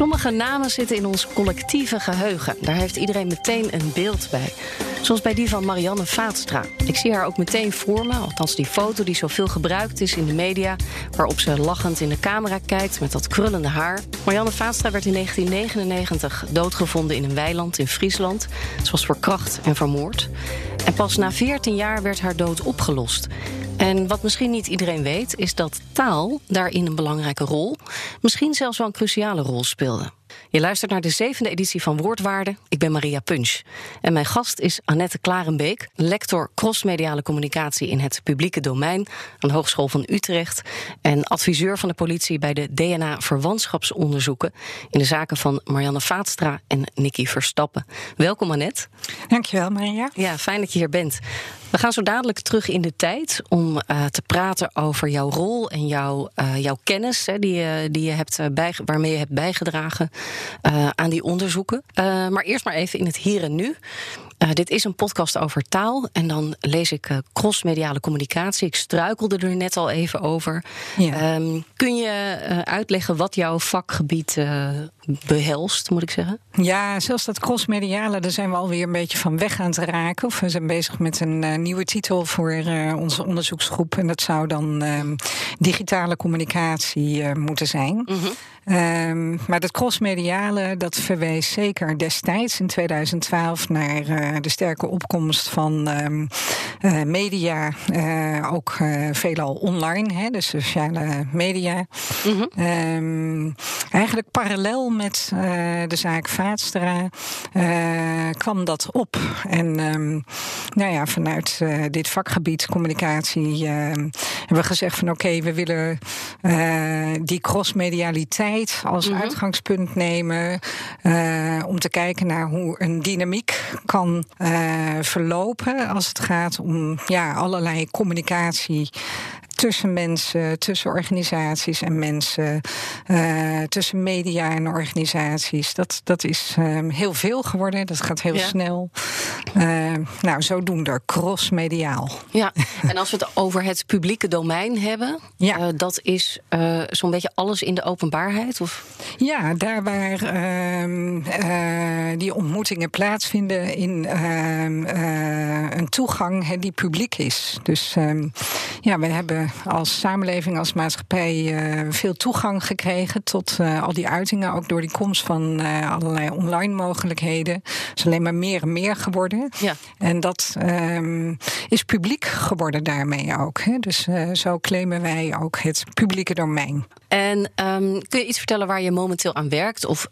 Sommige namen zitten in ons collectieve geheugen. Daar heeft iedereen meteen een beeld bij. Zoals bij die van Marianne Vaatstra. Ik zie haar ook meteen voor me, althans die foto die zoveel gebruikt is in de media, waarop ze lachend in de camera kijkt met dat krullende haar. Marianne Vaatstra werd in 1999 doodgevonden in een weiland in Friesland. Ze was verkracht en vermoord. En pas na 14 jaar werd haar dood opgelost. En wat misschien niet iedereen weet, is dat taal daarin een belangrijke rol, misschien zelfs wel een cruciale rol speelde. Je luistert naar de zevende editie van Woordwaarde. Ik ben Maria Punch. En mijn gast is Annette Klarenbeek, lector crossmediale communicatie in het publieke domein aan de Hogeschool van Utrecht en adviseur van de politie bij de DNA-verwantschapsonderzoeken in de zaken van Marianne Vaatstra en Nicky Verstappen. Welkom Annette. Dankjewel Maria. Ja, fijn dat je hier bent. We gaan zo dadelijk terug in de tijd om uh, te praten over jouw rol en jouw, uh, jouw kennis hè, die, je, die je hebt bij, waarmee je hebt bijgedragen aan die onderzoeken. maar eerst maar even in het hier en nu. Uh, dit is een podcast over taal. En dan lees ik uh, crossmediale communicatie. Ik struikelde er net al even over. Ja. Um, kun je uh, uitleggen wat jouw vakgebied behelst, moet ik zeggen? Ja, zelfs dat crossmediale, daar zijn we alweer een beetje van weg aan te raken. Of we zijn bezig met een nieuwe titel voor onze onderzoeksgroep. En dat zou dan ehm, digitale communicatie moeten zijn. Mm -hmm. Um, maar dat crossmediale, dat verwees zeker destijds in 2012 naar uh, de sterke opkomst van um, uh, media, uh, ook veelal online, hè, de sociale media. Mm -hmm. um, eigenlijk parallel met de zaak Vaatstra kwam dat op. En nou ja, vanuit dit vakgebied communicatie hebben we gezegd van oké, okay, we willen die crossmedialiteit als mm -hmm. uitgangspunt nemen uh, om te kijken naar hoe een dynamiek kan uh, verlopen als het gaat om ja, allerlei communicatie tussen mensen, tussen organisaties en mensen, uh, tussen media en organisaties. Dat, dat is um, heel veel geworden, dat gaat heel ja. snel. Uh, nou, zodoende crossmediaal. Ja, en als we het over het publieke domein hebben, ja. Uh, dat is zo'n beetje alles in de openbaarheid? Of? Ja, daar waar ehm, die ontmoetingen plaatsvinden in ehm, een toegang he, die publiek is. Dus ja, we hebben als samenleving, als maatschappij uh, veel toegang gekregen tot uh, al die uitingen. Ook door die komst van uh, allerlei online mogelijkheden. Het is alleen maar meer en meer geworden. Ja. En dat um, is publiek geworden daarmee ook. Hè. Dus zo claimen wij ook het publieke domein. En um, kun je iets vertellen waar je momenteel aan werkt? Of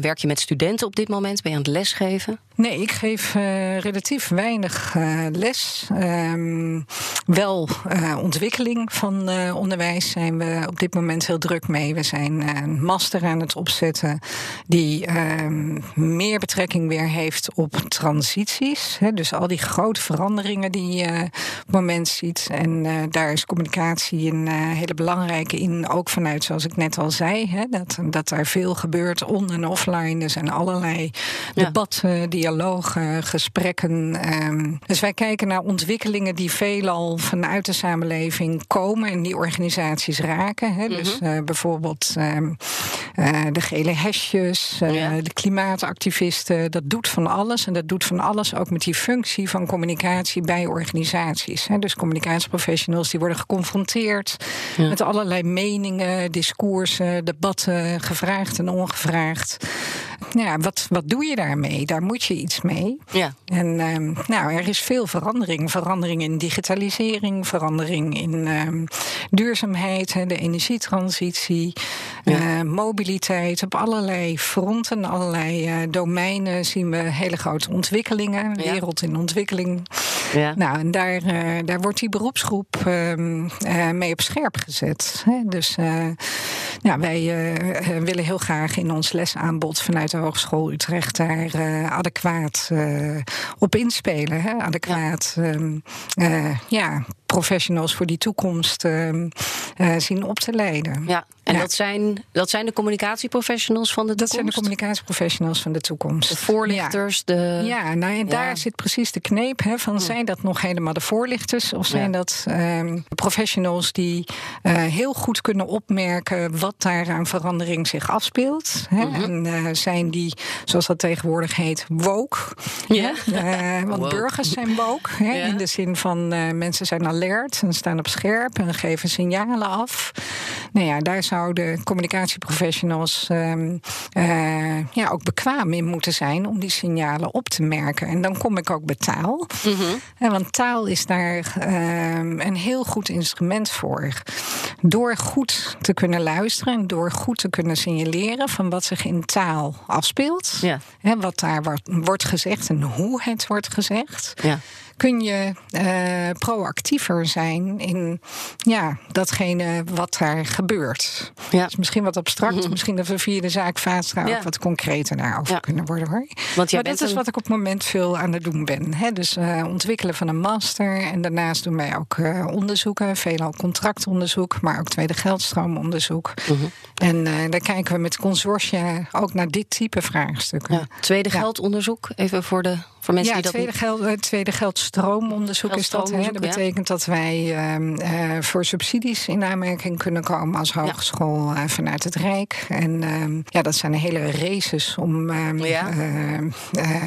werk je met studenten op dit moment? Ben je aan het lesgeven? Nee, ik geef uh, relatief weinig uh, les. Um, wel uh, ontwikkeling van onderwijs zijn we op dit moment heel druk mee. We zijn een master aan het opzetten die um, meer betrekking weer heeft op transities. Hè, dus al die grote veranderingen die je op het moment ziet. En daar is communicatie een hele belangrijke in. Ook vanuit, zoals ik net al zei, hè, dat, dat er veel gebeurt on- en offline. Er zijn allerlei ja. debatten die dialogen, gesprekken. Um, dus wij kijken naar ontwikkelingen die veelal vanuit de samenleving komen en die organisaties raken. Hè. Dus uh, bijvoorbeeld um, uh, de gele hesjes, uh, ja. de klimaatactivisten. Dat doet van alles. En dat doet van alles ook met die functie van communicatie bij organisaties. Hè. Dus communicatieprofessionals die worden geconfronteerd ja. met allerlei meningen, discoursen, debatten, gevraagd en ongevraagd. Ja, wat, wat doe je daarmee? Daar moet je iets mee. Ja. En um, nou, er is veel verandering. Verandering in digitalisering, verandering in um, duurzaamheid, de energietransitie, ja. uh, mobiliteit. Op allerlei fronten, allerlei uh, domeinen zien we hele grote ontwikkelingen. Ja. Wereld in ontwikkeling. Ja. Nou, en daar, daar wordt die beroepsgroep ehm, mee op scherp gezet. Hè? Dus ja, wij willen heel graag in ons lesaanbod vanuit de Hogeschool Utrecht daar adequaat op inspelen. Hè? Adequaat, ja. Ehm, ja professionals voor die toekomst uh, zien op te leiden. Ja, en Dat, zijn, dat zijn de communicatieprofessionals van de toekomst? Dat zijn de communicatieprofessionals van de toekomst. De voorlichters, ja. de... Ja, nou en daar zit precies de kneep hè, van... zijn dat nog helemaal de voorlichters... of zijn dat um, professionals die uh, heel goed kunnen opmerken... wat daar aan verandering zich afspeelt. Hè? Mhm. En uh, zijn die, zoals dat tegenwoordig heet, woke. Ja. Want woke. burgers zijn woke. Hè, In de zin van mensen zijn alert en staan op scherp... en geven signalen af. Nou ja, daar zou zouden communicatieprofessionals um, uh, ja, ook bekwaam in moeten zijn om die signalen op te merken. En dan kom ik ook bij taal. Mm Want taal is daar um, een heel goed instrument voor. Door goed te kunnen luisteren en door goed te kunnen signaleren van wat zich in taal afspeelt. Ja. Hè, wat daar wordt gezegd en hoe het wordt gezegd. Ja kun je uh, proactiever zijn in ja, datgene wat daar gebeurt. Ja. Dat is misschien wat abstract. Mhm. Misschien dat we via de zaak Vaatstra ook wat concreter daarover ja. kunnen worden hoor. Want maar dat is wat ik op het moment veel aan het doen ben. Hè? Dus uh, ontwikkelen van een master. En daarnaast doen wij ook uh, onderzoeken. Veelal contractonderzoek, maar ook tweede geldstroomonderzoek. Mm -hmm. En daar kijken we met consortia ook naar dit type vraagstukken. Tweede geldonderzoek, even voor de voor mensen ja, die tweede, dat... geld, eh, tweede geldstroomonderzoek is dat. Hè? Dat betekent dat wij uh, voor subsidies in aanmerking kunnen komen als hogeschool uh, vanuit het Rijk. En uh, ja, dat zijn hele races om ehm, ja.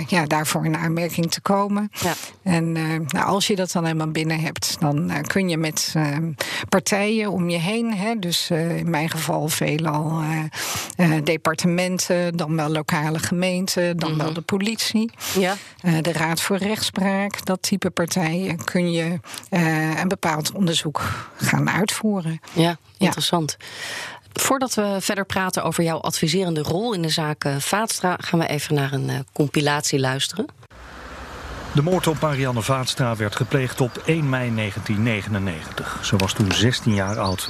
ja. daarvoor in aanmerking te komen. Ja. En nou, als je dat dan helemaal binnen hebt, dan kun je met ehm, partijen om je heen, hè, dus in mijn geval veelal departementen, dan wel lokale gemeenten, dan wel mhm. de politie. Ja. Eh, de Raad voor Rechtspraak, dat type partijen, kun je uh, een bepaald onderzoek gaan uitvoeren. Ja, interessant. Voordat we verder praten over jouw adviserende rol in de zaak eh, Vaatstra, gaan we even naar een uh, compilatie luisteren. De moord op Marianne Vaatstra werd gepleegd op 1 mei 1999. Ze was toen 16 jaar oud.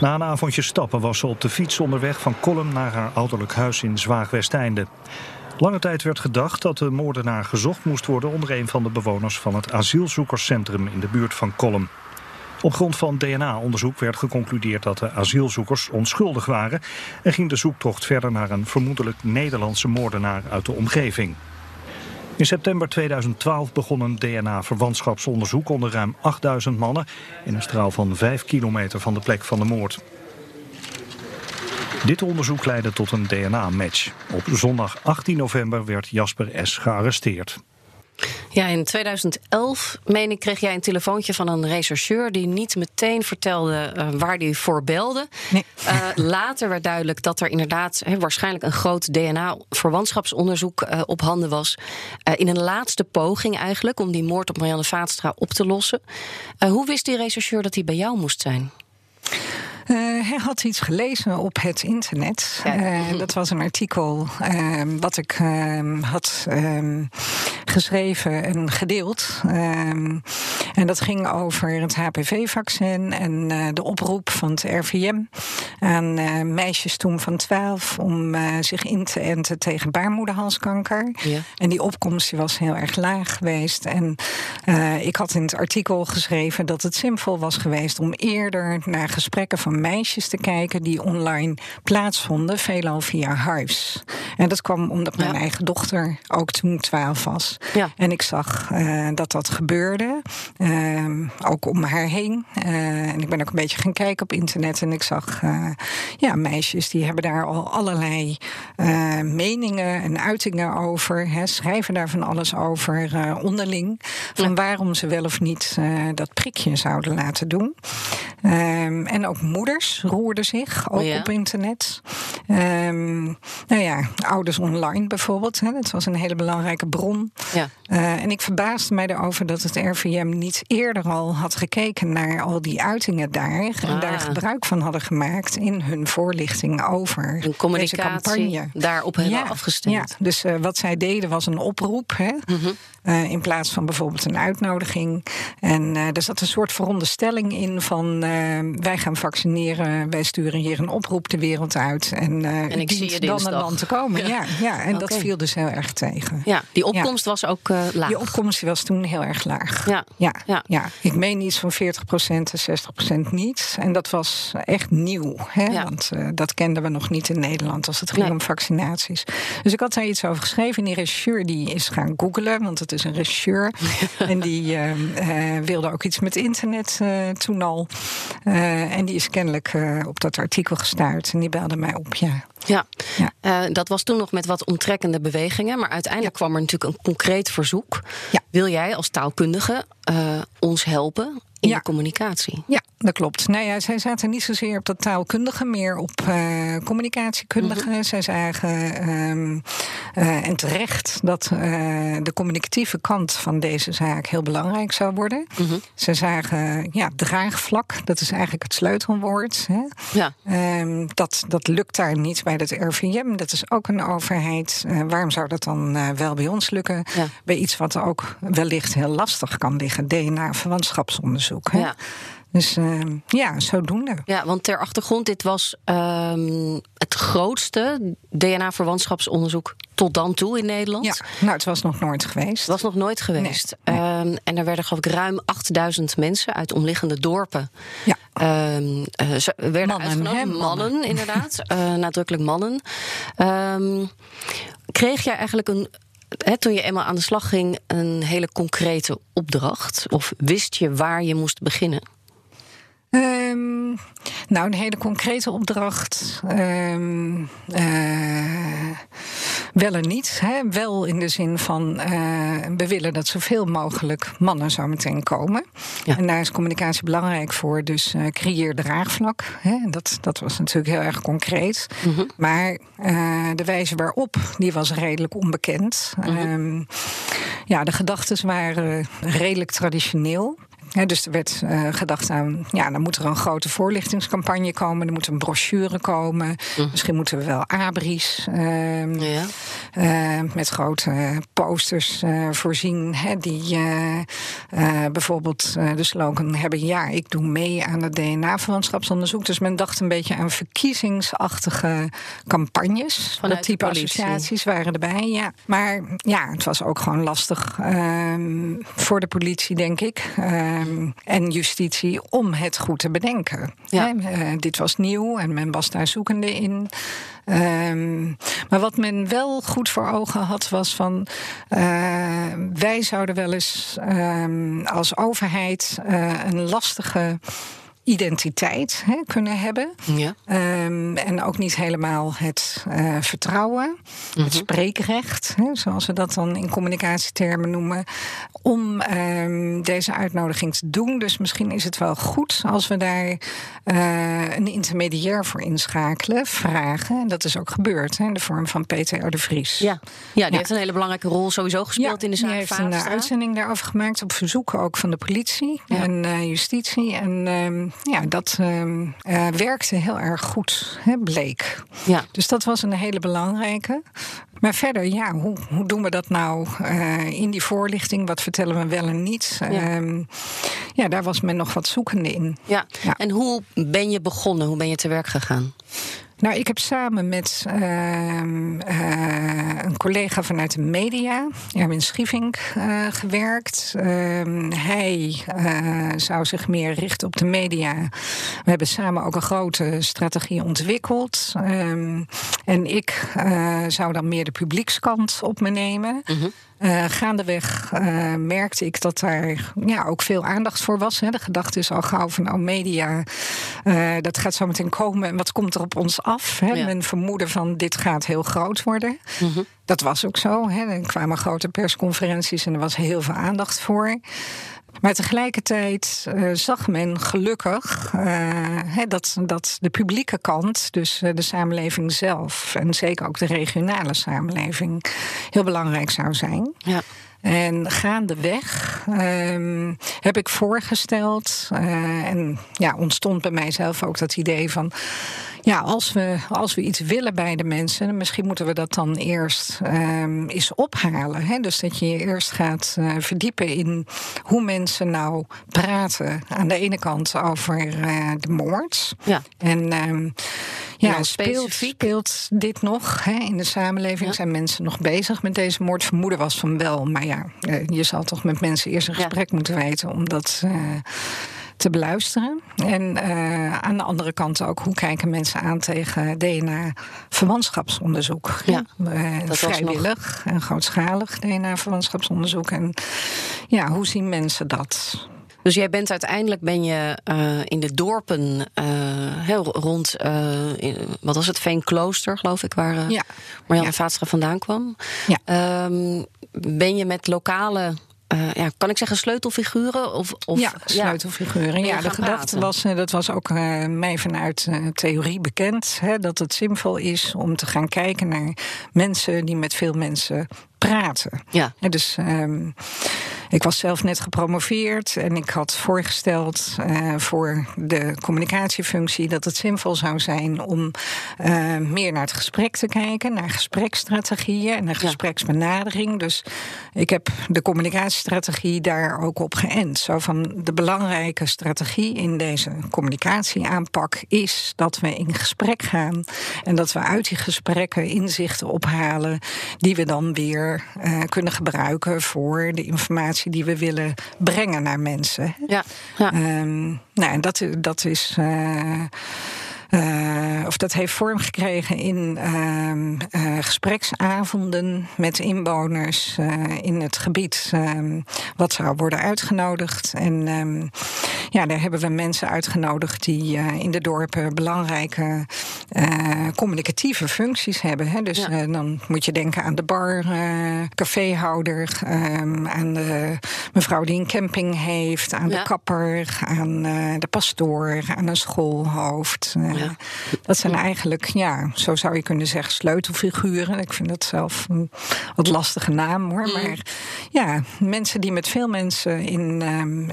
Na een avondje stappen was ze op de fiets onderweg van Kolm naar haar ouderlijk huis in Zwaagwesteinde. Lange tijd werd gedacht dat de moordenaar gezocht moest worden onder een van de bewoners van het asielzoekerscentrum in de buurt van Kolm. Op grond van DNA-onderzoek werd geconcludeerd dat de asielzoekers onschuldig waren en ging de zoektocht verder naar een vermoedelijk Nederlandse moordenaar uit de omgeving. In september 2012 begon een DNA-verwantschapsonderzoek onder ruim 8000 mannen in een straal van 5 kilometer van de plek van de moord. Dit onderzoek leidde tot een DNA-match. Op zondag 18 november werd Jasper S. gearresteerd. Ja, in 2011, meen ik, kreeg jij een telefoontje van een rechercheur die niet meteen vertelde uh, waar hij voor belde. Nee. Uh, later werd duidelijk dat er inderdaad he, waarschijnlijk een groot DNA-verwantschapsonderzoek uh, op handen was. in een laatste poging eigenlijk om die moord op Marianne Vaatstra op te lossen. hoe wist die rechercheur dat hij bij jou moest zijn? Uh, hij had iets gelezen op het internet. Uh, dat was een artikel uh, wat ik ehm, had ehm, geschreven en gedeeld. en dat ging over het HPV-vaccin en eh, de oproep van het RVM aan eh, meisjes toen van 12 om zich in te enten tegen baarmoederhalskanker. Ja. En die opkomst die was heel erg laag geweest. En ik had in het artikel geschreven dat het zinvol was geweest om eerder naar gesprekken van meisjes te kijken die online plaatsvonden, veelal via huis. En dat kwam omdat mijn eigen dochter ook toen 12 was. Ja. En ik zag uh, dat dat gebeurde, uh, ook om haar heen. Uh, en ik ben ook een beetje gaan kijken op internet en ik zag ja, meisjes die hebben daar al allerlei meningen en uitingen over, hè, schrijven daar van alles over onderling. Van waarom ze wel of niet dat prikje zouden laten doen. Ehm, en ook moeders roerden zich, ook Oh ja? op internet. Ehm, nou ja, ouders online bijvoorbeeld. Hè, dat was een hele belangrijke bron. Ja. Eh, en ik verbaasde mij erover dat het RVM niet eerder al had gekeken naar al die uitingen daar. En Ah. daar gebruik van hadden gemaakt in hun voorlichting over Een deze communicatie campagne. daarop hebben afgestemd. Ja, dus eh, wat zij deden was een oproep. Hè, Mhm. eh, in plaats van bijvoorbeeld een uitnodiging. En er zat een soort veronderstelling in van wij gaan vaccineren, wij sturen hier een oproep de wereld uit. En, En ik zie je dan een land te komen. Ja, ja, en dat viel dus heel erg tegen. Ja, die opkomst was ook eh, laag. Die opkomst was toen heel erg laag. Ja. Ja, Ja. ja. ik meen iets van 40% en 60% niet. En dat was echt nieuw. Hè? Ja. Want eh, dat kenden we nog niet in Nederland als het ging Nee. om vaccinaties. Dus ik had daar iets over geschreven. En die regisseur die is gaan googlen, want het is een regisseur. en die eh, eh, wilde ook iets met internet toen al. En die is kennelijk op dat artikel gestuurd. En die belde mij op, ja. Ja, Ja. Dat was toen nog met wat omtrekkende bewegingen. Maar uiteindelijk kwam er natuurlijk een concreet verzoek. Ja. Wil jij als taalkundige eh, ons helpen in Ja. de communicatie? Ja, dat klopt. Nou ja, zij zaten niet zozeer op dat taalkundige, meer op eh, communicatiekundige. Mhm. Zij zagen, ehm, eh, en terecht, dat eh, de communicatieve kant van deze zaak heel belangrijk zou worden. Mhm. Zij zagen, ja, draagvlak, dat is eigenlijk het sleutelwoord. Hè? Ja, Ehm, dat, dat lukt daar niet bij het RVM. Dat is ook een overheid. Waarom zou dat dan wel bij ons lukken? Ja. Bij iets wat ook wellicht heel lastig kan liggen: DNA-verwantschapsonderzoek. Hè? Ja. Dus ehm, ja, zodoende. ja, want ter achtergrond, dit was ehm, het grootste DNA-verwantschapsonderzoek tot dan toe in Nederland. Ja, nou, het was nog nooit geweest. Het was nog nooit geweest. Nee, nee. Ehm, en er werden geloof ik ruim 8000 mensen uit omliggende dorpen. Ja. eh, ze werden Mannen, uitgenodigd. hè, Mannen, mannen. inderdaad. Eh, nadrukkelijk mannen. Kreeg jij eigenlijk een. Hè, toen je eenmaal aan de slag ging, een hele concrete opdracht? Of wist je waar je moest beginnen? Ehm, nou, een hele concrete opdracht. ehm, eh, wel en niet. Hè? Wel in de zin van eh, we willen dat zoveel mogelijk mannen zo meteen komen. Ja. En daar is communicatie belangrijk voor. Dus eh, creëer draagvlak. Hè? Dat, dat was natuurlijk heel erg concreet. Maar eh, de wijze waarop, die was redelijk onbekend. Ehm, ja, de gedachten waren redelijk traditioneel. Dus er werd eh, gedacht aan, ja, dan moet er een grote voorlichtingscampagne komen, er moet een brochure komen, misschien moeten we wel abris ehm, Ja. eh, met grote posters eh, voorzien, die bijvoorbeeld de slogan hebben: ja, ik doe mee aan het DNA-verwantschapsonderzoek. Dus men dacht een beetje aan verkiezingsachtige campagnes. Vanuit dat type associaties waren erbij, ja. Maar ja, het was ook gewoon lastig ehm, voor de politie, denk ik. Ehm, en justitie om het goed te bedenken. Ja. Eh, dit was nieuw en men was daar zoekende in. Ehm, maar wat men wel goed voor ogen had, was van eh, wij zouden wel eens ehm, als overheid eh, een lastige identiteit hè, kunnen hebben. Ja. Ehm, en ook niet helemaal het eh, vertrouwen, het spreekrecht, hè, zoals we dat dan in communicatietermen noemen, om ehm, deze uitnodiging te doen. Dus misschien is het wel goed als we daar eh, een intermediair voor inschakelen, vragen. En dat is ook gebeurd hè, in de vorm van Peter de Vries. Ja. ja, die Ja. heeft een hele belangrijke rol sowieso gespeeld in de zaak die heeft een eh, uitzending daarover gemaakt op verzoek ook van de politie en justitie. En ehm, ja, dat ehm, eh, werkte heel erg goed, hè, bleek. Ja. Dus dat was een hele belangrijke. Maar verder, ja, hoe, hoe doen we dat nou eh, in die voorlichting? Wat vertellen we wel en niet? Ja. Ja, ja daar was men nog wat zoekende in. Ja. Ja. En hoe ben je begonnen? Hoe ben je te werk gegaan? Nou, ik heb samen met ehm, eh, een collega vanuit de media, Erwin Schievink, eh, gewerkt. Ehm, hij eh, zou zich meer richten op de media. We hebben samen ook een grote strategie ontwikkeld. Ehm, en ik zou dan meer de publiekskant op me nemen. Eh, gaandeweg eh, merkte ik dat daar ja, ook veel aandacht voor was. Hè. De gedachte is al gauw van, oh media, eh, dat gaat zo meteen komen. En wat komt er op ons af? Hè? Ja. Men vermoedde van, dit gaat heel groot worden. Dat was ook zo. Hè. Er kwamen grote persconferenties en er was heel veel aandacht voor. Maar tegelijkertijd uh, zag men gelukkig uh, dat, dat de publieke kant, dus uh, de samenleving zelf en zeker ook de regionale samenleving, heel belangrijk zou zijn. Ja. En gaandeweg um, heb ik voorgesteld, en ja, ontstond bij mijzelf ook dat idee van ja, als we, als we iets willen bij de mensen, misschien moeten we dat dan eerst um, eens ophalen. Hè? Dus dat je je eerst gaat uh, verdiepen in hoe mensen nou praten. Aan de ene kant over uh, de moord. Ja. En um, ja, nou, speelt, speelt dit nog hè, in de samenleving? Zijn mensen nog bezig met deze moord? Vermoeden was van wel, maar ja, uh, je zal toch met mensen eerst een gesprek moeten weten om dat te beluisteren. En uh, aan de andere kant ook, hoe kijken mensen aan tegen DNA-verwantschapsonderzoek? Ja, uh, vrijwillig en grootschalig DNA-verwantschapsonderzoek. En ja, hoe zien mensen dat? Dus jij bent uiteindelijk ben je uh, in de dorpen heel rond, in, wat was het, Veenklooster, geloof ik, waar ja. Marjane ja. Vaatstra vandaan kwam. Ja. Um, ben je met lokale uh, ja, kan ik zeggen sleutelfiguren? Of, of, ja, sleutelfiguren. Ja, de gedachte was, eh, dat was ook uh, mij vanuit uh, theorie bekend, hè, dat het zinvol is om te gaan kijken naar mensen die met veel mensen praten. Ja. dus um, ik was zelf net gepromoveerd en ik had voorgesteld uh, voor de communicatiefunctie dat het zinvol zou zijn om uh, meer naar het gesprek te kijken, naar gesprekstrategieën en naar gespreksbenadering. Dus ik heb de communicatiestrategie daar ook op geënt. Zo van de belangrijke strategie in deze communicatieaanpak is dat we in gesprek gaan en dat we uit die gesprekken inzichten ophalen die we dan weer uh, kunnen gebruiken voor de informatie die we willen brengen naar mensen. Ja. ja. Um, nou, en dat, dat is. Uh, uh, of dat heeft vorm gekregen in uh, gespreksavonden met inwoners uh, in het gebied ehm, wat zou worden uitgenodigd. En um, ja, daar hebben we mensen uitgenodigd die in de dorpen belangrijke communicatieve functies hebben. Hè. Dus ja. dan moet je denken aan de bar, caféhouder, aan de mevrouw die een camping heeft, aan ja. de kapper, aan de pastoor, aan een schoolhoofd. Ja. Dat zijn eigenlijk, ja, zo zou je kunnen zeggen, sleutelfiguren. Ik vind dat zelf een wat lastige naam hoor. Mm. Maar ja, mensen die met veel mensen in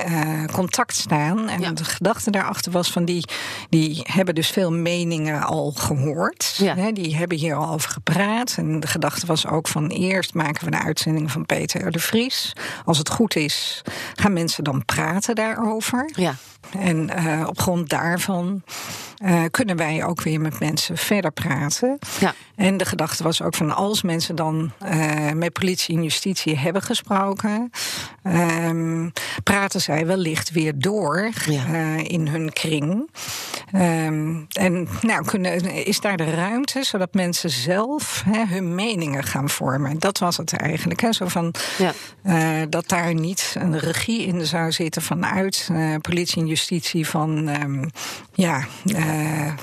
uh, contact staan. En ja. de gedachte daarachter was van die, die hebben dus veel meningen al gehoord. Ja. Hè, die hebben hier al over gepraat. En de gedachte was ook van eerst maken we een uitzending van Peter de Vries. Als het goed is, gaan mensen dan praten daarover. Ja. En uh, op grond daarvan uh, kunnen wij ook weer met mensen verder praten. Ja. En de gedachte was ook van als mensen dan uh, met politie en justitie hebben gesproken, um, praten zij wellicht weer door ja. in hun kring. Um, en nou, kunnen, is daar de ruimte zodat mensen zelf hè, hun meningen gaan vormen. Dat was het eigenlijk. Hè, zo van, ja. dat daar niet een regie in zou zitten vanuit politie en justitie van um, ja, uh,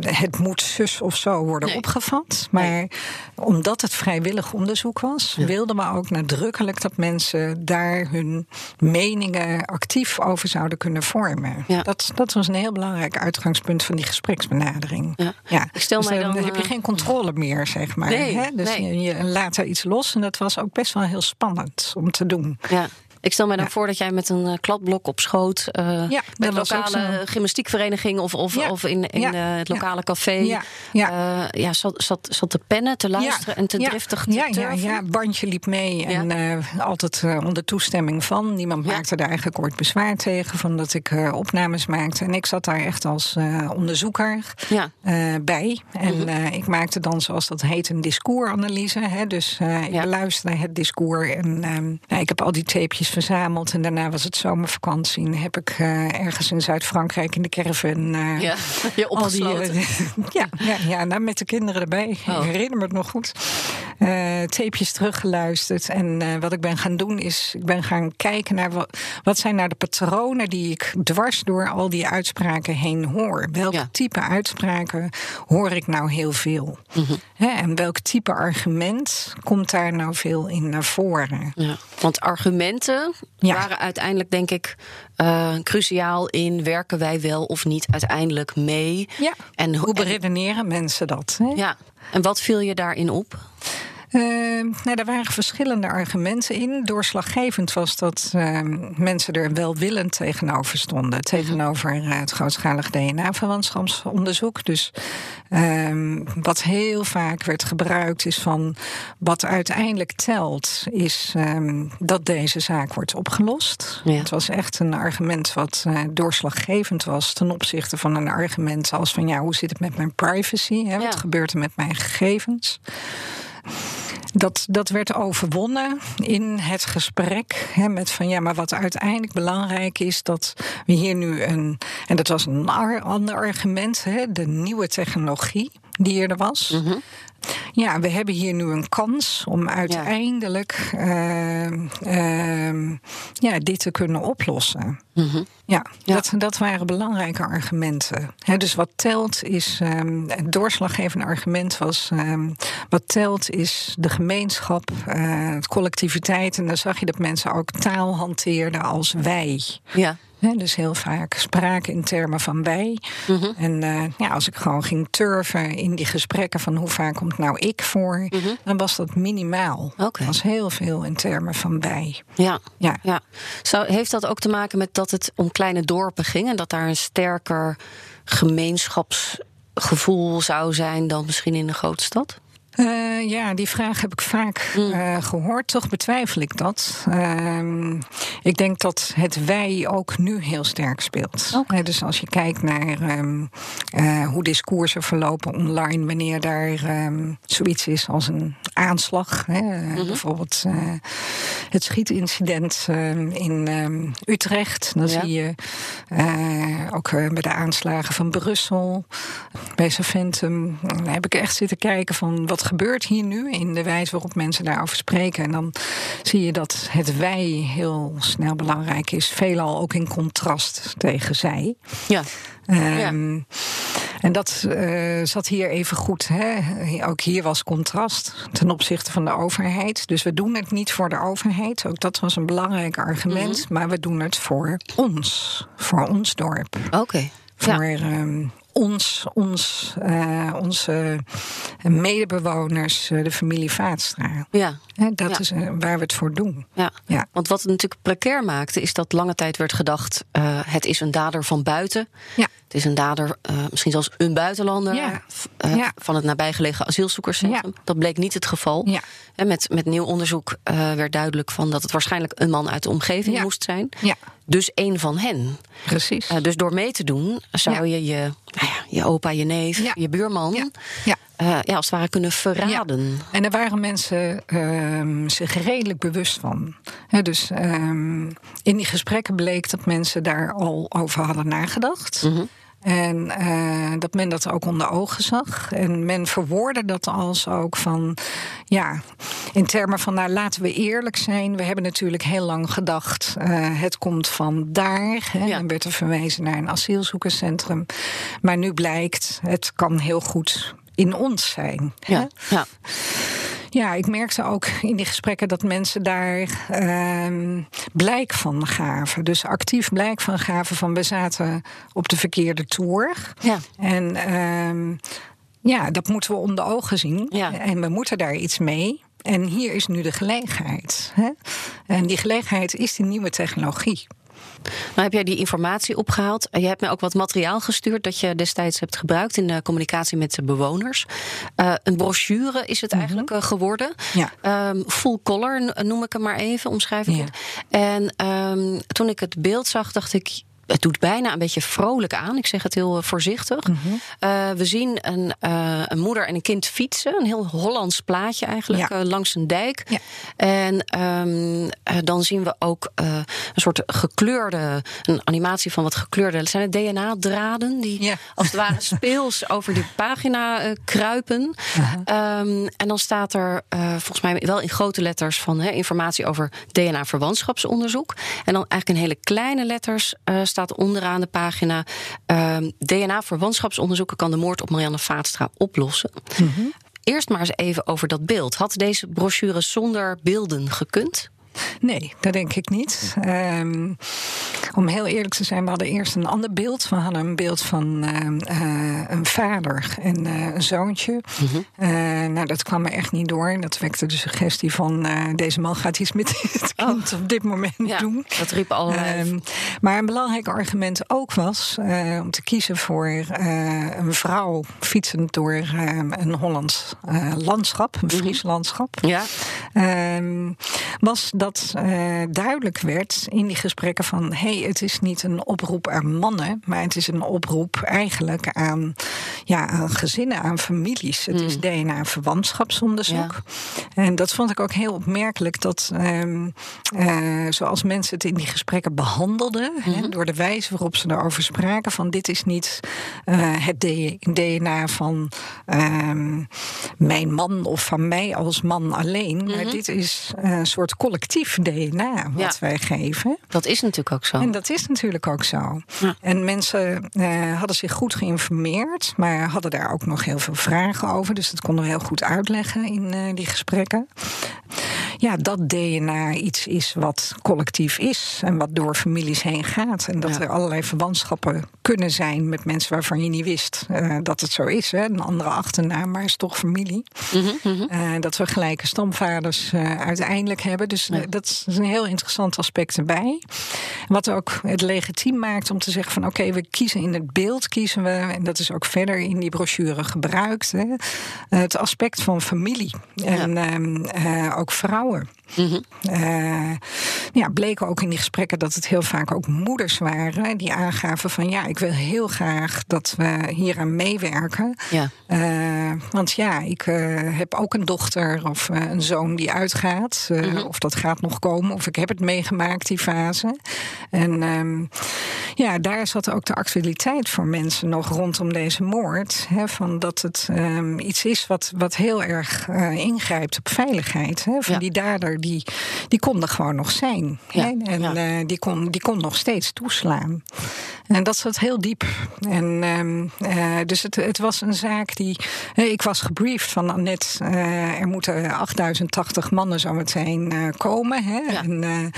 het moet zus of zo worden nee. opgevat. Maar nee. omdat het vrijwillig onderzoek was, ja. wilden we ook nadrukkelijk dat mensen daar hun meningen actief over zouden kunnen vormen. Ja. Dat, dat was een heel belangrijk uitgangspunt van die gespreksbenadering. Ja. ja. Ik stel dus mij dan, dan heb je geen controle meer, zeg maar. Nee, hè? Dus je, je laat er iets los en dat was ook best wel heel spannend om te doen. Ja. Ik stel me dan ja. voor dat jij met een uh, kladblok op schoot... Uh, ja, met een lokale gymnastiekvereniging of, of, ja. of in, in uh, het lokale café... Ja. Ja. ja, zat, zat, zat te pennen, te luisteren en te driftig te ja, ja, ja, bandje liep mee en altijd onder toestemming van. Niemand maakte daar eigenlijk ooit bezwaar tegen... van dat ik opnames maakte. En ik zat daar echt als onderzoeker bij. En mm -hmm. ik maakte dan, zoals dat heet, een discoursanalyse. Hè? Dus ik beluisterde het discours en nou, ik heb al die tapejes verzameld. En daarna was het zomervakantie. En heb ik uh, ergens in Zuid-Frankrijk in de caravan... Uh, ja, je opgesloten. Die, uh, ja, ja, ja nou, met de kinderen erbij. Oh. Ik herinner me het nog goed. Uh, tapejes teruggeluisterd. En uh, wat ik ben gaan doen is, ik ben gaan kijken naar wat, wat zijn nou de patronen die ik dwars door al die uitspraken heen hoor. Welke ja. type uitspraken hoor ik nou heel veel? Mm -hmm. Hè, en welk type argument komt daar nou veel in naar voren? Ja, want argumenten ja. waren uiteindelijk, denk ik, uh, cruciaal in werken wij wel of niet uiteindelijk mee. Ja. En hoe beredeneren mensen dat? Hè? Ja. En wat viel je daarin op? Uh, nou, er waren verschillende argumenten in. Doorslaggevend was dat uh, mensen er welwillend tegenover stonden. Tegenover het grootschalig DNA-verwantschapsonderzoek. Dus ehm, wat heel vaak werd gebruikt is van... wat uiteindelijk telt, is ehm, dat deze zaak wordt opgelost. Ja. Het was echt een argument wat eh, doorslaggevend was... ten opzichte van een argument als van... ja, hoe zit het met mijn privacy? Hè? Wat gebeurt er met mijn gegevens? Dat, dat werd overwonnen in het gesprek. Hè, met van ja, maar wat uiteindelijk belangrijk is, dat we hier nu een. En dat was een ander argument, hè, de nieuwe technologie die er was. Mm -hmm. Ja, we hebben hier nu een kans om uiteindelijk ja. Uh, uh, ja, dit te kunnen oplossen. Mm -hmm. Ja, ja, Dat, dat waren belangrijke argumenten. He, dus wat telt is, um, het doorslaggevende argument was, um, wat telt is de gemeenschap, uh, het collectiviteit. En dan zag je dat mensen ook taal hanteerden als wij. Ja. He, dus heel vaak spraken in termen van wij. Mm -hmm. En uh, ja, als ik gewoon ging turven in die gesprekken van hoe vaak komt nou ik voor, mm -hmm. dan was dat minimaal. Okay. was heel veel in termen van wij. Ja, ja. ja. Zo, heeft dat ook te maken met dat het om kleine dorpen ging en dat daar een sterker gemeenschapsgevoel zou zijn dan misschien in een grote stad? Uh, ja, die vraag heb ik vaak uh, gehoord. Toch betwijfel ik dat. Uh, ik denk dat het wij ook nu heel sterk speelt. Okay. dus als je kijkt naar um, hoe discoursen verlopen online, wanneer daar um, zoiets is als een aanslag. Hè, mm -hmm. Bijvoorbeeld het schietincident in Utrecht. Dan ja. zie je ook bij de aanslagen van Brussel, bij Saventum. Dan heb ik echt zitten kijken van wat gebeurt hier nu in de wijze waarop mensen daarover spreken. En dan zie je dat het wij heel snel belangrijk is. Veelal ook in contrast tegen zij. Ja. Um, ja. En dat uh, zat hier even goed. Hè? Ook hier was contrast ten opzichte van de overheid. Dus we doen het niet voor de overheid. Ook dat was een belangrijk argument. Mm -hmm. Maar we doen het voor ons. Voor ons dorp. Oké. Okay. Voor ja. um, ons, ons, uh, onze medebewoners, uh, de familie Vaatstra. Ja. He, dat ja. is uh, waar we het voor doen. Ja. ja. Want wat het natuurlijk precair maakte, is dat lange tijd werd gedacht: het is een dader van buiten. Ja. Het is een dader, misschien zelfs een buitenlander ja. Ja. van het nabijgelegen asielzoekerscentrum. Dat bleek niet het geval. En met, met nieuw onderzoek werd duidelijk van dat het waarschijnlijk een man uit de omgeving moest zijn. Ja. Dus één van hen. Precies. dus door mee te doen, zou je je nou ja, je opa, je neef, je buurman. Ja. Ja. Uh, ja, als het ware kunnen verraden. Ja. En daar waren mensen uh, zich redelijk bewust van. He, dus um, in die gesprekken bleek dat mensen daar al over hadden nagedacht. Mm -hmm. En uh, dat men dat ook onder ogen zag. En men verwoordde dat als ook van, ja, in termen van, nou laten we eerlijk zijn. We hebben natuurlijk heel lang gedacht, uh, het komt van daar. Hè, ja. Dan werd er verwezen naar een asielzoekerscentrum. Maar nu blijkt, het kan heel goed in ons zijn. Hè? ja. Ja, ik merkte ook in die gesprekken dat mensen daar uh, blijk van gaven. Dus actief blijk van gaven van we zaten op de verkeerde toer. Ja. En uh, ja, dat moeten we onder ogen zien. Ja. En we moeten daar iets mee. En hier is nu de gelegenheid. Hè? En die gelegenheid is die nieuwe technologie. Nou heb jij die informatie opgehaald. Je hebt mij ook wat materiaal gestuurd dat je destijds hebt gebruikt in de communicatie met de bewoners. Uh, een brochure is het -hmm. eigenlijk uh, geworden. Ja. Um, full color noem ik hem maar even, omschrijf ik ja. het. En um, toen ik het beeld zag, dacht ik het doet bijna een beetje vrolijk aan. Ik zeg het heel voorzichtig. we zien een, een, moeder en een kind fietsen. Een heel Hollands plaatje eigenlijk. langs een dijk. Ja. En ehm, dan zien we ook een soort gekleurde... een animatie van wat gekleurde... zijn het DNA-draden die als het ware speels over die pagina kruipen. Ehm, en dan staat er volgens mij wel in grote letters... van informatie over DNA-verwantschapsonderzoek. En dan eigenlijk in hele kleine letters staat onderaan de pagina... Uh, ehm, DNA-verwantschapsonderzoeken kan de moord op Marianne Vaatstra oplossen. Mhm. Eerst maar eens even over dat beeld. Had deze brochure zonder beelden gekund? Nee, dat denk ik niet. Ehm, om heel eerlijk te zijn, we hadden eerst een ander beeld. We hadden een beeld van ehm, eh, een vader en uh, een zoontje. Mm nou, dat kwam me echt niet door. Dat wekte de suggestie van deze man gaat iets met het oh. kind op dit moment ja, doen. Dat riep al. Um, maar een belangrijk argument ook was om te kiezen voor een vrouw fietsend door een Hollands landschap, een Fries mhm. landschap. Ja. Was dat duidelijk werd in die gesprekken van hey, het is niet een oproep aan mannen, maar het is een oproep eigenlijk aan, ja, aan gezinnen, aan families. Het is mm. DNA-verwantschapsonderzoek. En dat vond ik ook heel opmerkelijk dat, um, uh, zoals mensen het in die gesprekken behandelden, hè, mm-hmm. door de wijze waarop ze erover spraken, van dit is niet uh, het DNA van um, mijn man of van mij als man alleen, maar mm-hmm. dit is een soort collectief DNA wat wij geven. Dat is natuurlijk ook zo. En dat is natuurlijk ook zo. En mensen hadden zich goed geïnformeerd, maar hadden daar ook nog heel veel vragen over. Dus dat konden we heel goed uitleggen in uh, die gesprekken ja, dat DNA iets is wat collectief is en wat door families heen gaat. En dat er allerlei verwantschappen kunnen zijn met mensen waarvan je niet wist uh, dat het zo is. Hè. Een andere achternaam, maar is toch familie. Mm -hmm. uh, dat we gelijke stamvaders uh, uiteindelijk hebben. Dus dat is een heel interessant aspect erbij. Wat ook het legitiem maakt om te zeggen van oké, okay, we kiezen in het beeld, kiezen we, en dat is ook verder in die brochure gebruikt, hè, het aspect van familie. En ehm, ook vrouwen Mm ja, bleken ook in die gesprekken dat het heel vaak ook moeders waren die aangaven van ja, ik wil heel graag dat we hier aan meewerken. Ja. Uh, want ja, ik uh, heb ook een dochter of een zoon die uitgaat. Mm Of dat gaat nog komen. Of ik heb het meegemaakt, die fase. En um, ja, daar zat ook de actualiteit voor mensen nog rondom deze moord. Hè, van dat het um, iets is wat, wat heel erg ingrijpt op veiligheid. Hè, van ja. die dader die, die kon er gewoon nog zijn. En uh, die, kon, die kon nog steeds toeslaan. En dat zat heel diep. En, uh, dus het, het was een zaak die. Uh, ik was gebriefd van Annette. Uh, er moeten 8080 mannen zo meteen komen. Hè? Ja. En,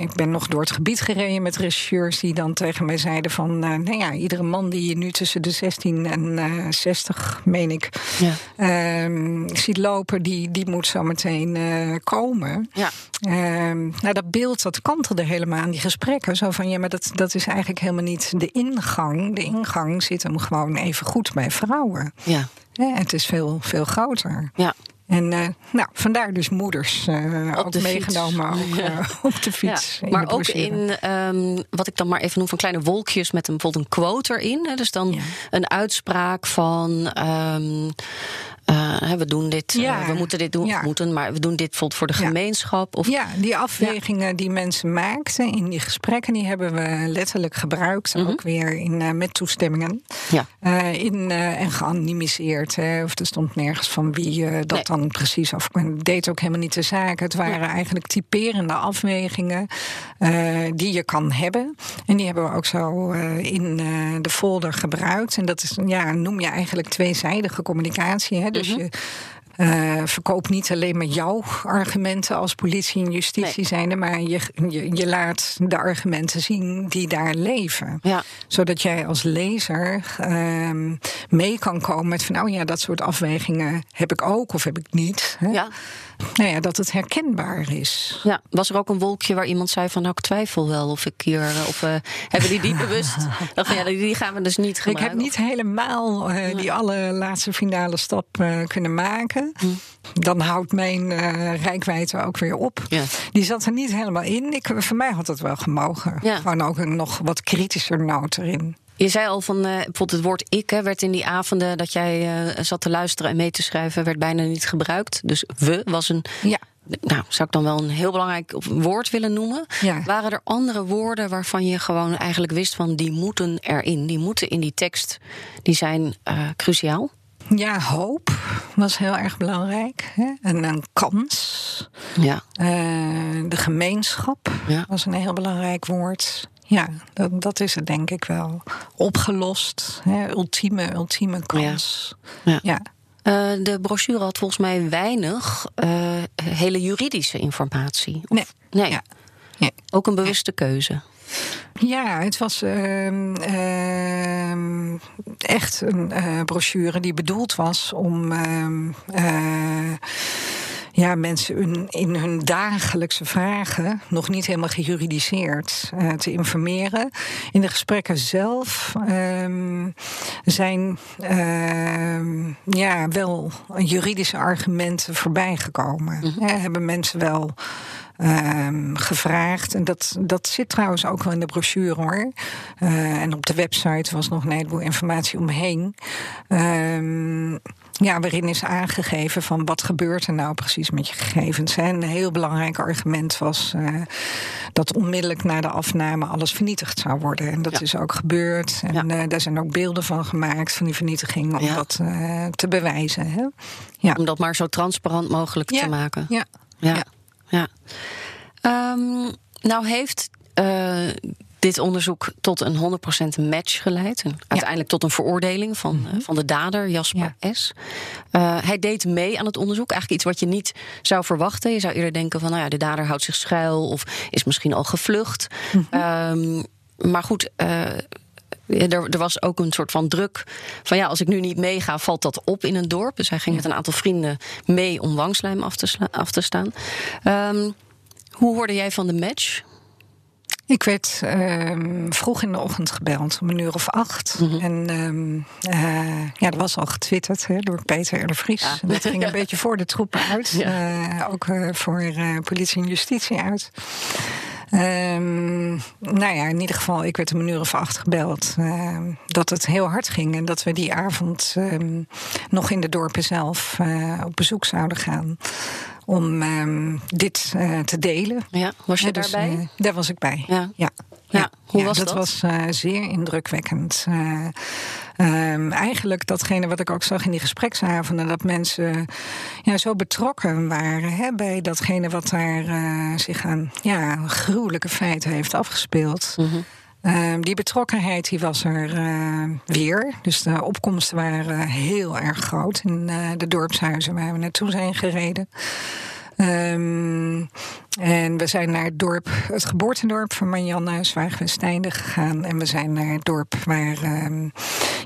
ik ben nog door het gebied gereden met regisseurs die dan tegen mij zeiden: van nou ja, iedere man die je nu tussen de 16 en 60, meen ik, ja. Ehm, ziet lopen, die, die moet zo meteen komen. Ja. Ehm, nou, dat beeld dat kantelde helemaal aan die gesprekken. Zo van ja, maar dat, dat is eigenlijk helemaal niet de ingang. De ingang zit hem gewoon even goed bij vrouwen. Ja. ja het is veel, veel groter. Ja. En uh, nou, vandaar dus moeders uh, ook meegenomen ook, ja. uh, op de fiets. Ja. Maar ook in um, wat ik dan maar even noem van kleine wolkjes met een, bijvoorbeeld een quote erin. Hè, dus dan ja. een uitspraak van. Um, uh, we doen dit, ja. uh, we moeten dit doen, ja. moeten, maar we doen dit bijvoorbeeld voor de gemeenschap. Of... Ja, die afwegingen die mensen maakten in die gesprekken, die hebben we letterlijk gebruikt. Mm -hmm. Ook weer in, uh, met toestemmingen. Ja. in, en geanonimiseerd. Hè, of er stond nergens van wie dat nee. dan precies af. Het deed ook helemaal niet de zaak. Het waren eigenlijk typerende afwegingen die je kan hebben. En die hebben we ook zo in de folder gebruikt. En dat is, ja, noem je eigenlijk tweezijdige communicatie. Hè? Dus mm -hmm. je uh, verkoop niet alleen maar jouw argumenten als politie en justitie nee. zijnde, maar je, je, je, laat de argumenten zien die daar leven. Ja. Zodat jij als lezer uh, mee kan komen met van, nou ja, dat soort afwegingen heb ik ook of heb ik niet. Hè? Ja. Nou ja, dat het herkenbaar is. Ja, was er ook een wolkje waar iemand zei van nou ik twijfel wel of ik hier of uh, hebben die die bewust? Van ja, die gaan we dus niet gebruiken. Ik heb niet helemaal uh, die allerlaatste finale stap uh, kunnen maken. Hm. Dan houdt mijn rijkwijde ook weer op. Ja. Die zat er niet helemaal in. Ik, voor mij had het wel gemogen. Ja. Gewoon ook een nog wat kritischer noot erin. Je zei al van uh, bijvoorbeeld het woord ik hè, werd in die avonden dat jij uh, zat te luisteren en mee te schrijven, werd bijna niet gebruikt. Dus we was een. Ja. Nou, zou ik dan wel een heel belangrijk woord willen noemen? Ja. Waren er andere woorden waarvan je gewoon eigenlijk wist van die moeten erin, die moeten in die tekst, die zijn uh, cruciaal? Ja, hoop was heel erg belangrijk. Hè? En een kans. Ja. Uh, de gemeenschap ja. was een heel belangrijk woord. Ja, dat, dat, is het denk ik wel. Opgelost. Hè? Ultieme, ultieme kans. Ja. ja. Uh, de brochure had volgens mij weinig uh, hele juridische informatie. Of, nee. nee. Ja. ja. Ook een bewuste keuze. Ja, het was uh, uh, echt een uh, brochure die bedoeld was om ehm, ja, mensen hun, in hun dagelijkse vragen, nog niet helemaal gejuridiseerd, uh, te informeren. In de gesprekken zelf uh, zijn uh, ja, wel juridische argumenten voorbijgekomen. Mm -hmm. hebben mensen wel. Um, gevraagd. En dat, dat zit trouwens ook wel in de brochure hoor. Uh, en op de website was nog een heleboel informatie omheen. Um, ja, waarin is aangegeven van wat gebeurt er nou precies met je gegevens. Hè? Een heel belangrijk argument was uh, dat onmiddellijk na de afname alles vernietigd zou worden. En dat Ja. is ook gebeurd. En Ja. uh, daar zijn ook beelden van gemaakt van die vernietiging om Ja. dat uh, te bewijzen. Hè? Ja. Om dat maar zo transparant mogelijk te maken. Ja. Ja. Ja. ja. Ehm, nou heeft eh, dit onderzoek tot een 100% match geleid. En uiteindelijk tot een veroordeling van, eh, van de dader, Jasper S. Eh, hij deed mee aan het onderzoek. Eigenlijk iets wat je niet zou verwachten. Je zou eerder denken van, nou ja, de dader houdt zich schuil... of is misschien al gevlucht. Ehm, maar goed... eh, er, er was ook een soort van druk van ja, als ik nu niet meega, valt dat op in een dorp. Dus hij ging met een aantal vrienden mee om wangslijm af te, af te staan. Ehm, hoe hoorde jij van de match? Ik werd ehm, vroeg in de ochtend gebeld, om een uur of acht. En ehm, eh, ja, dat was al getwitterd hè, door Peter R. de Vries. Ja. En dat ging een beetje voor de troepen uit. Eh, ook eh, voor politie en justitie uit. Ehm, nou ja, in ieder geval, ik werd om een uur of acht gebeld. dat het heel hard ging. En dat we die avond nog in de dorpen zelf op bezoek zouden gaan. Om ehm, dit eh, te delen. Ja, was je dus, daarbij? eh, daar was ik bij. Ja. Ja. Ja, hoe was dat? dat? was eh, zeer indrukwekkend. Eh, ehm, eigenlijk datgene wat ik ook zag in die gespreksavonden, dat mensen ja, zo betrokken waren hè, bij datgene wat daar zich aan ja, gruwelijke feiten heeft afgespeeld. Mhm. Ehm, die betrokkenheid die was er eh, weer. Dus de opkomsten waren heel erg groot in eh, de dorpshuizen waar we naartoe zijn gereden. Ehm, en we zijn naar het dorp, het geboortedorp van Marianne Zwaagwesteinde gegaan. En we zijn naar het dorp waar ehm,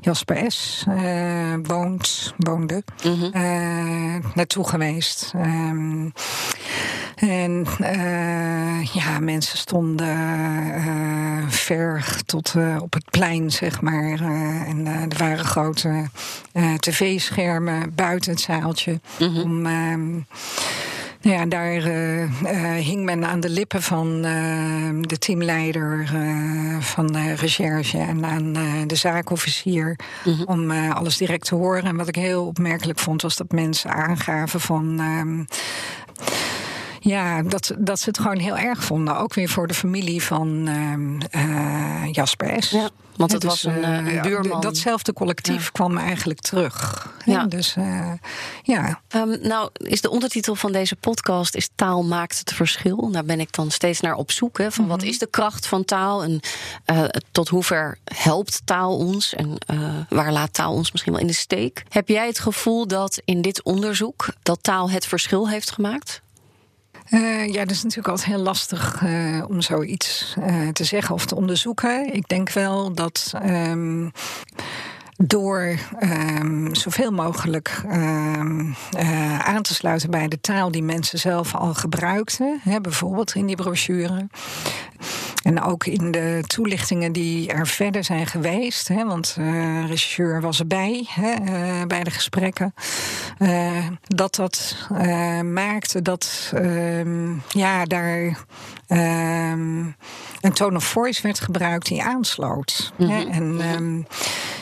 Jasper S. eh, woont, woonde. Mhm. eh, naartoe geweest. En eh, ja, mensen stonden eh, ver tot eh, op het plein, zeg maar. En er waren grote tv-schermen buiten het zaaltje. Om, ehm, nou ja, daar hing men aan de lippen van eh, de teamleider van de recherche en aan de zaakofficier om eh, alles direct te horen. En wat ik heel opmerkelijk vond, was dat mensen aangaven van. Ja, dat, dat ze het gewoon heel erg vonden. Ook weer voor de familie van eh, Jasper S. Ja, want het was een, eh, een ja, buurman. Datzelfde collectief Ja. kwam eigenlijk terug. Ja. Dus ja, Ehm, nou, is de ondertitel van deze podcast is Taal maakt het verschil. Daar ben ik dan steeds naar op zoek. Hè, van wat is de kracht van taal en tot hoever helpt taal ons en waar laat taal ons misschien wel in de steek? Heb jij het gevoel dat in dit onderzoek dat taal het verschil heeft gemaakt? Eh, ja, dat is natuurlijk altijd heel lastig eh, om zoiets eh, te zeggen of te onderzoeken. Ik denk wel dat ehm, door ehm, zoveel mogelijk ehm, eh, aan te sluiten bij de taal die mensen zelf al gebruikten, hè, bijvoorbeeld in die brochure. En ook in de toelichtingen die er verder zijn geweest, hè, want de regisseur was erbij hè, bij de gesprekken, dat dat maakte dat ehm, ja, daar ehm, een tone of voice werd gebruikt die aansloot. hè, mhm. en mhm. Ehm,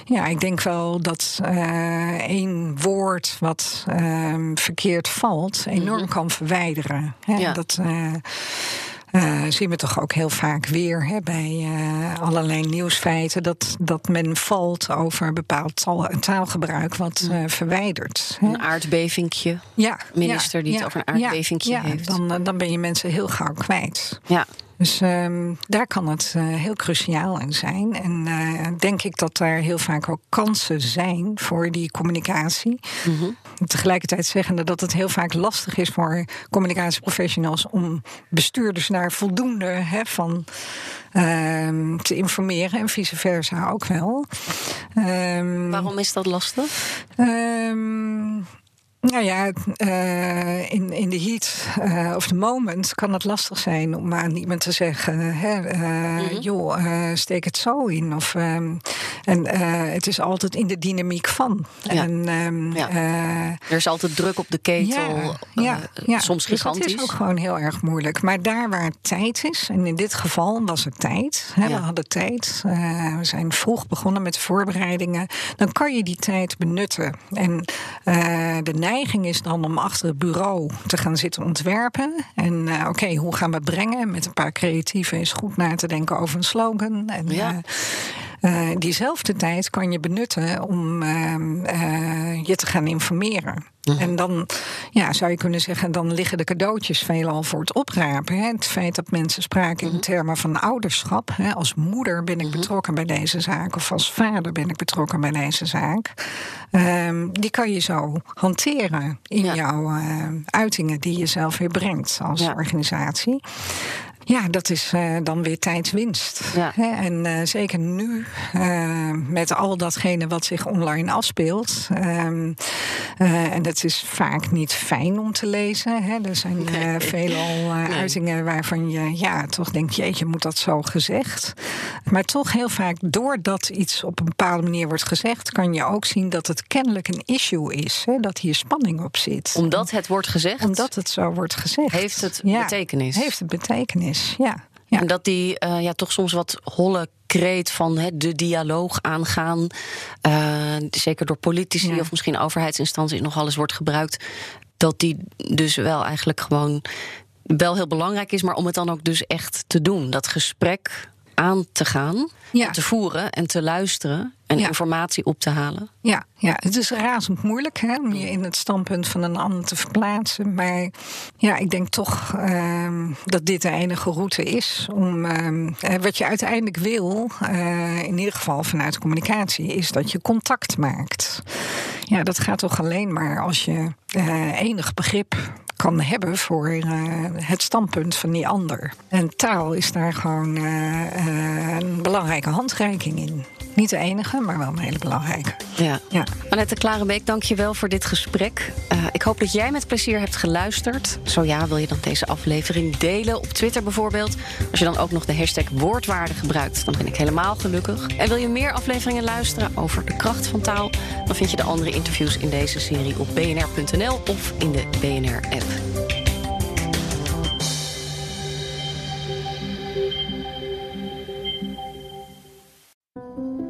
ja, ik denk wel dat uh, één woord wat uh, verkeerd valt enorm mm kan verwijderen. Hè? Ja. Dat, uh, uh, zien we toch ook heel vaak weer hè, bij uh, allerlei nieuwsfeiten. Dat, dat men valt over bepaald taal, taalgebruik wat uh, verwijdert. Hè. Een aardbevingje. Ja. Minister die het over een aardbevingje heeft. Dan, dan ben je mensen heel gauw kwijt. Ja. Dus um, daar kan het uh, heel cruciaal in zijn. En uh, denk ik dat daar heel vaak ook kansen zijn voor die communicatie. Mm -hmm. Tegelijkertijd zeggende dat het heel vaak lastig is voor communicatieprofessionals om bestuurders naar voldoende hè, van uh, te informeren en vice versa ook wel. Um, Waarom is dat lastig? Nou ja, uh, in, in de heat uh, of the moment kan het lastig zijn om aan iemand te zeggen: hè, uh, mm-hmm. joh, steek het zo in. Of, um, en het is altijd in de dynamiek van. Ja. En, um, ja. er is altijd druk op de ketel, ja, ja, soms gigantisch. Dus dat is ook gewoon heel erg moeilijk. Maar daar waar tijd is, en in dit geval was er tijd, hè, we hadden tijd, we zijn vroeg begonnen met de voorbereidingen, dan kan je die tijd benutten. En de neiging is dan om achter het bureau te gaan zitten ontwerpen. En uh, oké, hoe gaan we het brengen? Met een paar creatieven is goed na te denken over een slogan. En, ja. Uh, uh, diezelfde tijd kan je benutten om uh, je te gaan informeren. En dan ja, zou je kunnen zeggen, dan liggen de cadeautjes veelal voor het oprapen. Hè. Het feit dat mensen spraken in mhm. termen van ouderschap. Hè. Als moeder ben ik mhm. betrokken bij deze zaak, of als vader ben ik betrokken bij deze zaak. Um, die kan je zo hanteren in jouw uh, uitingen die je zelf weer brengt als ja. organisatie. Ja, dat is uh, dan weer tijdswinst. Ja. En uh, zeker nu, uh, met al datgene wat zich online afspeelt. Ehm, en het is vaak niet fijn om te lezen. Hè. Er zijn nee. veelal uitingen waarvan je ja, toch denkt, jeetje, moet dat zo gezegd? Maar toch heel vaak, doordat iets op een bepaalde manier wordt gezegd, kan je ook zien dat het kennelijk een issue is. Hè, dat hier spanning op zit. Omdat het wordt gezegd? Omdat het zo wordt gezegd. Heeft het ja, betekenis? Heeft het betekenis ja. ja. En dat die uh, ja, toch soms wat holle kreet van he, de dialoog aangaan, uh, zeker door politici ja. of misschien overheidsinstanties nog alles wordt gebruikt, dat die dus wel eigenlijk gewoon wel heel belangrijk is, maar om het dan ook dus echt te doen. Dat gesprek aan te gaan, ja. te voeren en te luisteren en informatie op te halen. Ja, ja, het is razend moeilijk hè, om je in het standpunt van een ander te verplaatsen. Maar ja, ik denk toch uh, dat dit de enige route is. Om, uh, wat je uiteindelijk wil, uh, in ieder geval vanuit communicatie, is dat je contact maakt. Ja, dat gaat toch alleen maar als je uh, enig begrip kan hebben voor uh, het standpunt van die ander. En taal is daar gewoon uh, een belangrijke handreiking in. Niet de enige, maar wel een hele belangrijke. Ja. ja. Annette Klarenbeek, dank je wel voor dit gesprek. Uh, ik hoop dat jij met plezier hebt geluisterd. Zo ja, wil je dan deze aflevering delen op Twitter bijvoorbeeld? Als je dan ook nog de hashtag woordwaarde gebruikt, dan ben ik helemaal gelukkig. En wil je meer afleveringen luisteren over de kracht van taal? Dan vind je de andere interviews in deze serie op bnr.nl of in de BNR-app.